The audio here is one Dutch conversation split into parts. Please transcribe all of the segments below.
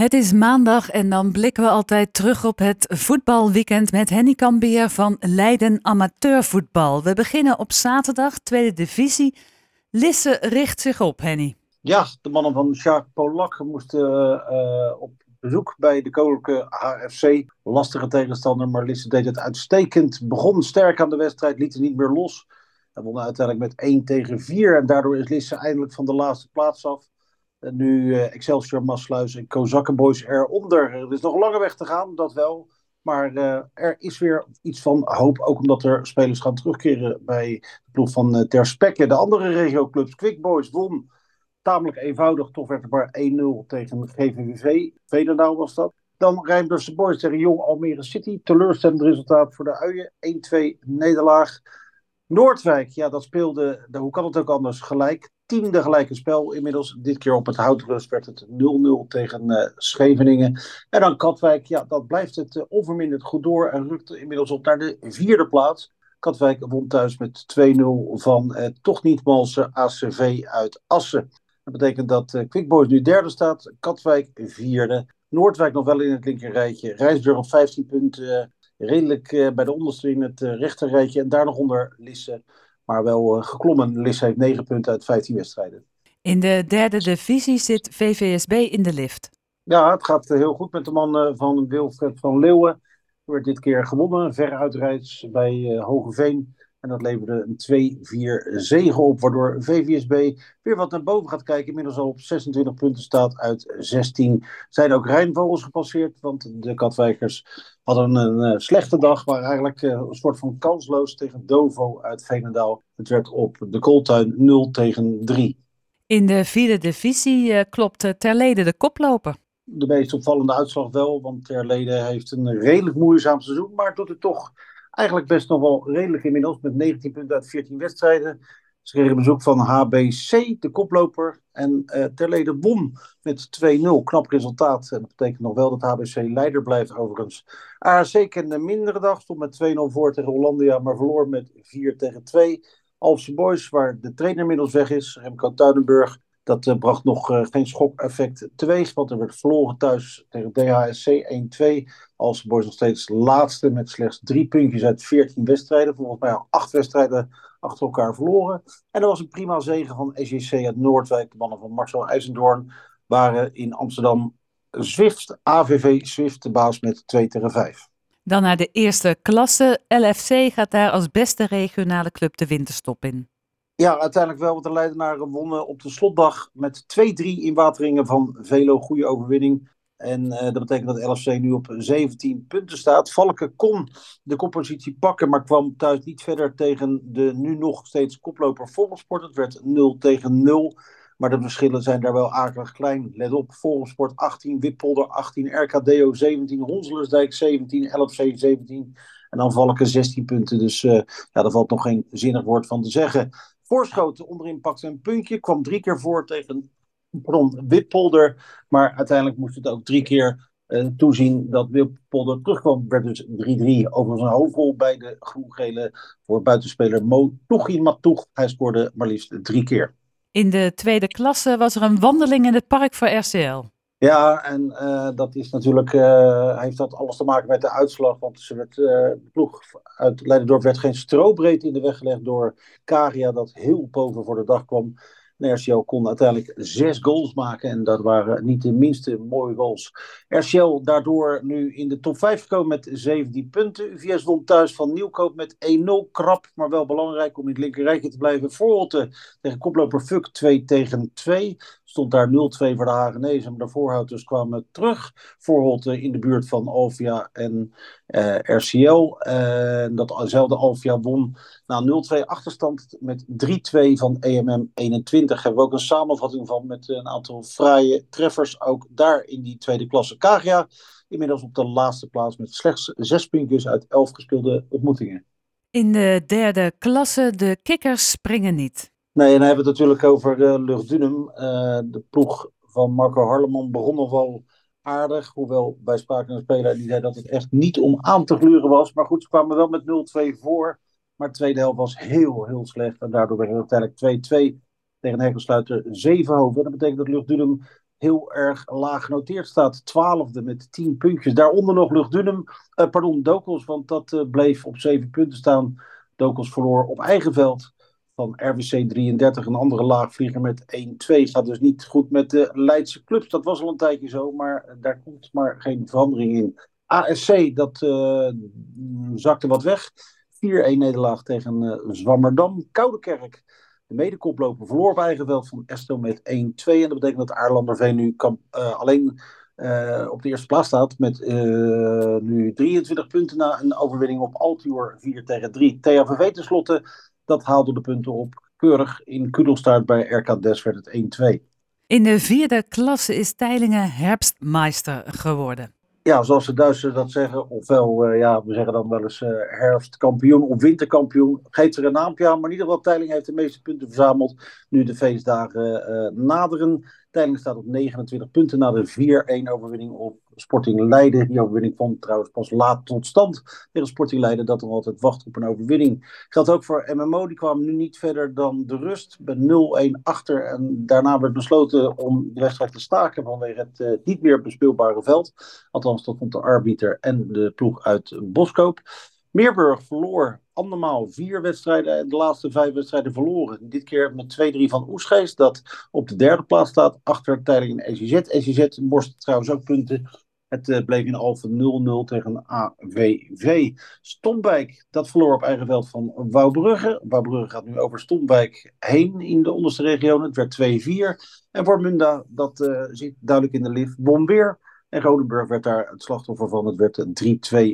Het is maandag en dan blikken we altijd terug op het voetbalweekend met Henny Kambier van Leiden Amateurvoetbal. We beginnen op zaterdag, tweede divisie. Lisse richt zich op, Henny. Ja, de mannen van Sjaak Polak moesten uh, op bezoek bij de koninklijke HFC. Lastige tegenstander, maar Lisse deed het uitstekend. Begon sterk aan de wedstrijd, liet er niet meer los. Hij won uiteindelijk met 1 tegen 4 en daardoor is Lisse eindelijk van de laatste plaats af. Nu uh, Excelsior, Maasluis en Kozakkenboys eronder. Er is nog lange weg te gaan, dat wel. Maar uh, er is weer iets van hoop, ook omdat er spelers gaan terugkeren bij de ploeg van uh, Ter Spekke. De andere regioclubs, Quick Boys, won tamelijk eenvoudig. Toch werd er maar 1-0 tegen GVVV. Veenendaal was dat. Dan Rijnbroekse Boys tegen Jong Almere City. Teleurstellend resultaat voor de Uien. 1-2 nederlaag. Noordwijk, ja, dat speelde, hoe kan het ook anders, gelijk. Tiende gelijke spel inmiddels. Dit keer op het Houtrust werd het 0-0 tegen uh, Scheveningen. En dan Katwijk, ja, dat blijft het uh, onverminderd goed door en rukt inmiddels op naar de vierde plaats. Katwijk won thuis met 2-0 van uh, toch niet malse ACV uit Assen. Dat betekent dat uh, Quickboys nu derde staat, Katwijk vierde. Noordwijk nog wel in het linkerrijtje. Rijsburg op 15 punten redelijk bij de onderste in het rechterrijtje. En daar nog onder Lisse. Maar wel uh, geklommen. Lisse heeft 9 punten uit 15 wedstrijden. In de derde divisie zit VVSB in de lift. Ja, het gaat heel goed met de man van Wilfred van Leeuwen. Er werd dit keer gewonnen. Ver uitrijds bij Hogeveen. En dat leverde een 2-4 zege op, waardoor VVSB weer wat naar boven gaat kijken. Inmiddels al op 26 punten staat uit 16. Zijn ook Rijnvogels gepasseerd, want de Katwijkers hadden een uh, slechte dag. Maar eigenlijk uh, een soort van kansloos tegen Dovo uit Veenendaal. Het werd op de Kooltuin 0 tegen 3. In de vierde divisie uh, klopt Terlede de koploper. De meest opvallende uitslag wel, want Terlede heeft een redelijk moeizaam seizoen, maar doet het toch eigenlijk best nog wel redelijk inmiddels. Met 19 punten uit 14 wedstrijden. Ze kregen bezoek van HBC, de koploper. En uh, Terlede won met 2-0. Knap resultaat. En dat betekent nog wel dat HBC leider blijft overigens. ARC kende mindere dag. Stond met 2-0 voor tegen Hollandia. Maar verloor met 4 tegen 2. Alpse Boys, waar de trainer inmiddels weg is. Remco Tuinenburg dat uh, bracht nog uh, geen schokeffect teweeg, want er werd verloren thuis tegen DHSC 1-2. Als Boys nog steeds laatste met slechts drie puntjes uit 14 wedstrijden. Volgens mij al acht wedstrijden achter elkaar verloren. En er was een prima zegen van SJC uit Noordwijk. De mannen van Marcel IJzendoorn waren in Amsterdam Zwift, AVV Zwift, de baas met 2 tegen 5. Dan naar de eerste klasse. LFC gaat daar als beste regionale club de winterstop in. Ja, uiteindelijk wel, want de Leidenaren wonnen op de slotdag met 2-3 in Wateringen van Velo. Goede overwinning. En uh, dat betekent dat LFC nu op 17 punten staat. Valken kon de koppositie pakken, maar kwam thuis niet verder tegen de nu nog steeds koploper Volgsport. Het werd 0 tegen 0. Maar de verschillen zijn daar wel akelig klein. Let op, Volgsport 18, Wippolder 18, RKDO 17, Honselersdijk 17, LFC 17. En dan Valken 16 punten. Dus uh, ja, daar valt nog geen zinnig woord van te zeggen. Voorschoten onderin pakte een puntje. Kwam drie keer voor tegen pardon, Wippolder. Maar uiteindelijk moest het ook drie keer uh, toezien dat Wippolder terugkwam. werd dus 3-3. Overigens een hoofdrol bij de groen-gele voor buitenspeler Mo Toegi Matoeg. Hij scoorde maar liefst drie keer. In de tweede klasse was er een wandeling in het park voor RCL. Ja, en uh, dat is natuurlijk, uh, heeft dat alles te maken met de uitslag. Want ze werd, uh, de ploeg uit Leidendorp werd geen strobreedte in de weg gelegd door Karia, dat heel boven voor de dag kwam. RCL kon uiteindelijk zes goals maken. En dat waren niet de minste mooie goals. RCL daardoor nu in de top 5 gekomen met 17 punten. UVS won thuis van Nieuwkoop met 1-0. Krap, maar wel belangrijk om in het linkerrijtje te blijven. Voorholte tegen koploper Fuck 2 tegen 2. Stond daar 0-2 voor de Hagenezen. Maar de voorhouders kwamen terug. Voorholte in de buurt van Alvia en uh, RCL. Uh, datzelfde Alvia won na 0-2 achterstand met 3-2 van EMM 21. Hebben we ook een samenvatting van met een aantal fraaie treffers. Ook daar in die tweede klasse. Kagia inmiddels op de laatste plaats met slechts zes puntjes uit elf gespeelde ontmoetingen. In de derde klasse, de kikkers springen niet. Nee, en dan hebben we het natuurlijk over uh, Luchtdunum. Uh, de ploeg van Marco Harleman begon nog wel aardig. Hoewel wij spraken een speler die zei dat het echt niet om aan te gluren was. Maar goed, ze kwamen wel met 0-2 voor. Maar de tweede helft was heel, heel slecht. En daardoor werd het uiteindelijk 2-2 tegen Hekkelsluiter 7 hoofd. Dat betekent dat Luchtdunum heel erg laag genoteerd staat. Twaalfde met 10 puntjes. Daaronder nog Luchtdunum, uh, pardon, Dokos, want dat uh, bleef op 7 punten staan. Dokos verloor op eigen veld van RWC 33, een andere laagvlieger met 1-2. Gaat dus niet goed met de Leidse clubs. Dat was al een tijdje zo, maar daar komt maar geen verandering in. ASC, dat uh, zakte wat weg. 4-1 nederlaag tegen uh, Zwammerdam. Koudekerk, de medekoploper, verloor op van Esto met 1-2. En dat betekent dat Aarlanderveen nu alleen op de eerste plaats staat. Met nu 23 punten na een overwinning op Altior 4 tegen 3. THVV tenslotte, dat haalde de punten op. Keurig in Kudelstaart bij RK Des werd het 1-2. In de vierde klasse is Teilingen herfstmeister geworden ja, zoals de Duitsers dat zeggen, ofwel, uh, ja, we zeggen dan wel eens uh, herfstkampioen of winterkampioen. Geeft er een naampje aan, maar in ieder geval Teiling heeft de meeste punten verzameld. Nu de feestdagen uh, naderen. Teiling staat op 29 punten na de 4-1 overwinning op Sporting Leiden. Die overwinning vond trouwens pas laat tot stand tegen Sporting Leiden. Dat nog altijd wacht op een overwinning. Geldt ook voor MMO. Die kwam nu niet verder dan de rust. Bij 0-1 achter. En daarna werd besloten om de wedstrijd te staken vanwege het uh, niet meer bespeelbare veld. Althans, dat vond de arbiter en de ploeg uit Boskoop. Meerburg verloor andermaal vier wedstrijden en de laatste vijf wedstrijden verloren. Dit keer met 2-3 van Oesgeest, dat op de derde plaats staat, achter tijdelijk in. SJZ borst trouwens ook punten. Het uh, bleef in Alphen 0-0 tegen AVV. Stompwijk, dat verloor op eigen veld van Wouwbrugge. Wouwbrugge gaat nu over Stompwijk heen in de onderste regio. Het werd 2-4. En voor Munda, dat uh, zit duidelijk in de lift, won weer. En Rodenburg werd daar het slachtoffer van. Het werd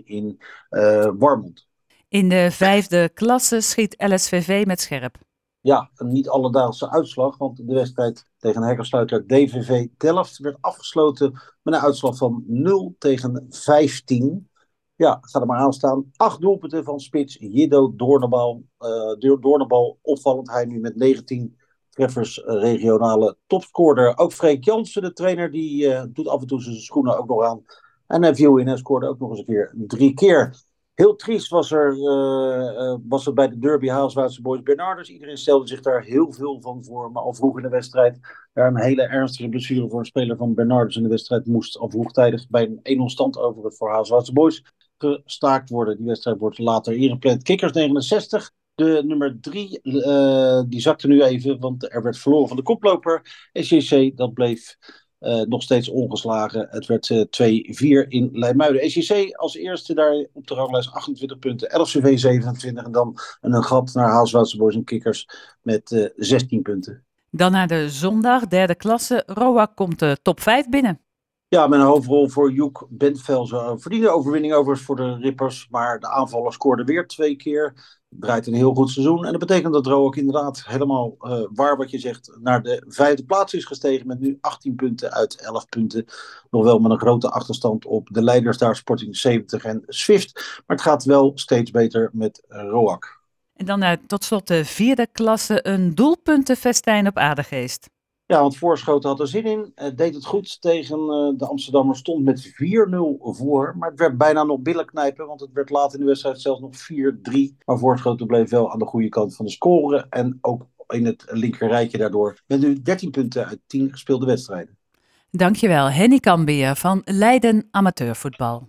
3-2 in uh, Warmond. In de vijfde klasse schiet LSVV met scherp. Ja, een niet alledaagse uitslag, want de wedstrijd tegen hekkersluiter DVV Delft werd afgesloten met een uitslag van 0 tegen 15. Ja, ga er maar aan staan. Acht doelpunten van spits Jiddo Doornbal. Uh, Doornbal opvallend, hij nu met 19 treffers regionale topscorer. Ook Freek Jansen, de trainer, die uh, doet af en toe zijn schoenen ook nog aan. En hij viel in en scoorde ook nog eens een keer drie keer. Heel triest was er, was er bij de derby Haalswaardse Boys Bernardus. Iedereen stelde zich daar heel veel van voor. Maar al vroeg in de wedstrijd, daar een hele ernstige blessure voor een speler van Bernardus in de wedstrijd moest al vroegtijdig bij een 1-0 stand over het voor Haalswaardse Boys gestaakt worden. Die wedstrijd wordt later ingepland. Kikkers 69. De nummer 3, uh, die zakte nu even, want er werd verloren van de koploper. SJC, dat bleef uh, nog steeds ongeslagen. Het werd uh, 2-4 in Leimuiden. SJC als eerste daar op de ranglijst 28 punten. LCV 27 en dan een gat naar Haalswaardse Boys en Kikkers met uh, 16 punten. Dan naar de zondag, derde klasse. Roa komt de top 5 binnen. Ja, met een hoofdrol voor Joek Bentvelzen. Verdiende overwinning overigens voor de Rippers. Maar de aanvaller scoorde weer twee keer. Draait een heel goed seizoen. En dat betekent dat Roak inderdaad helemaal uh, waar wat je zegt. naar de vijfde plaats is gestegen. Met nu 18 punten uit 11 punten. Nog wel met een grote achterstand op de leiders daar. Sporting 70 en Swift. Maar het gaat wel steeds beter met Roak. En dan naar tot slot de vierde klasse. Een doelpuntenfestijn op Aardegeest. Ja, want Voorschoten had er zin in. Het deed het goed tegen uh, de Amsterdammer. Stond met 4-0 voor. Maar het werd bijna nog billen knijpen. Want het werd laat in de wedstrijd zelfs nog 4-3. Maar Voorschoten bleef wel aan de goede kant van de score. En ook in het linkerrijtje daardoor. Met nu 13 punten uit 10 gespeelde wedstrijden. Dankjewel, Henny Kambeer van Leiden Amateurvoetbal.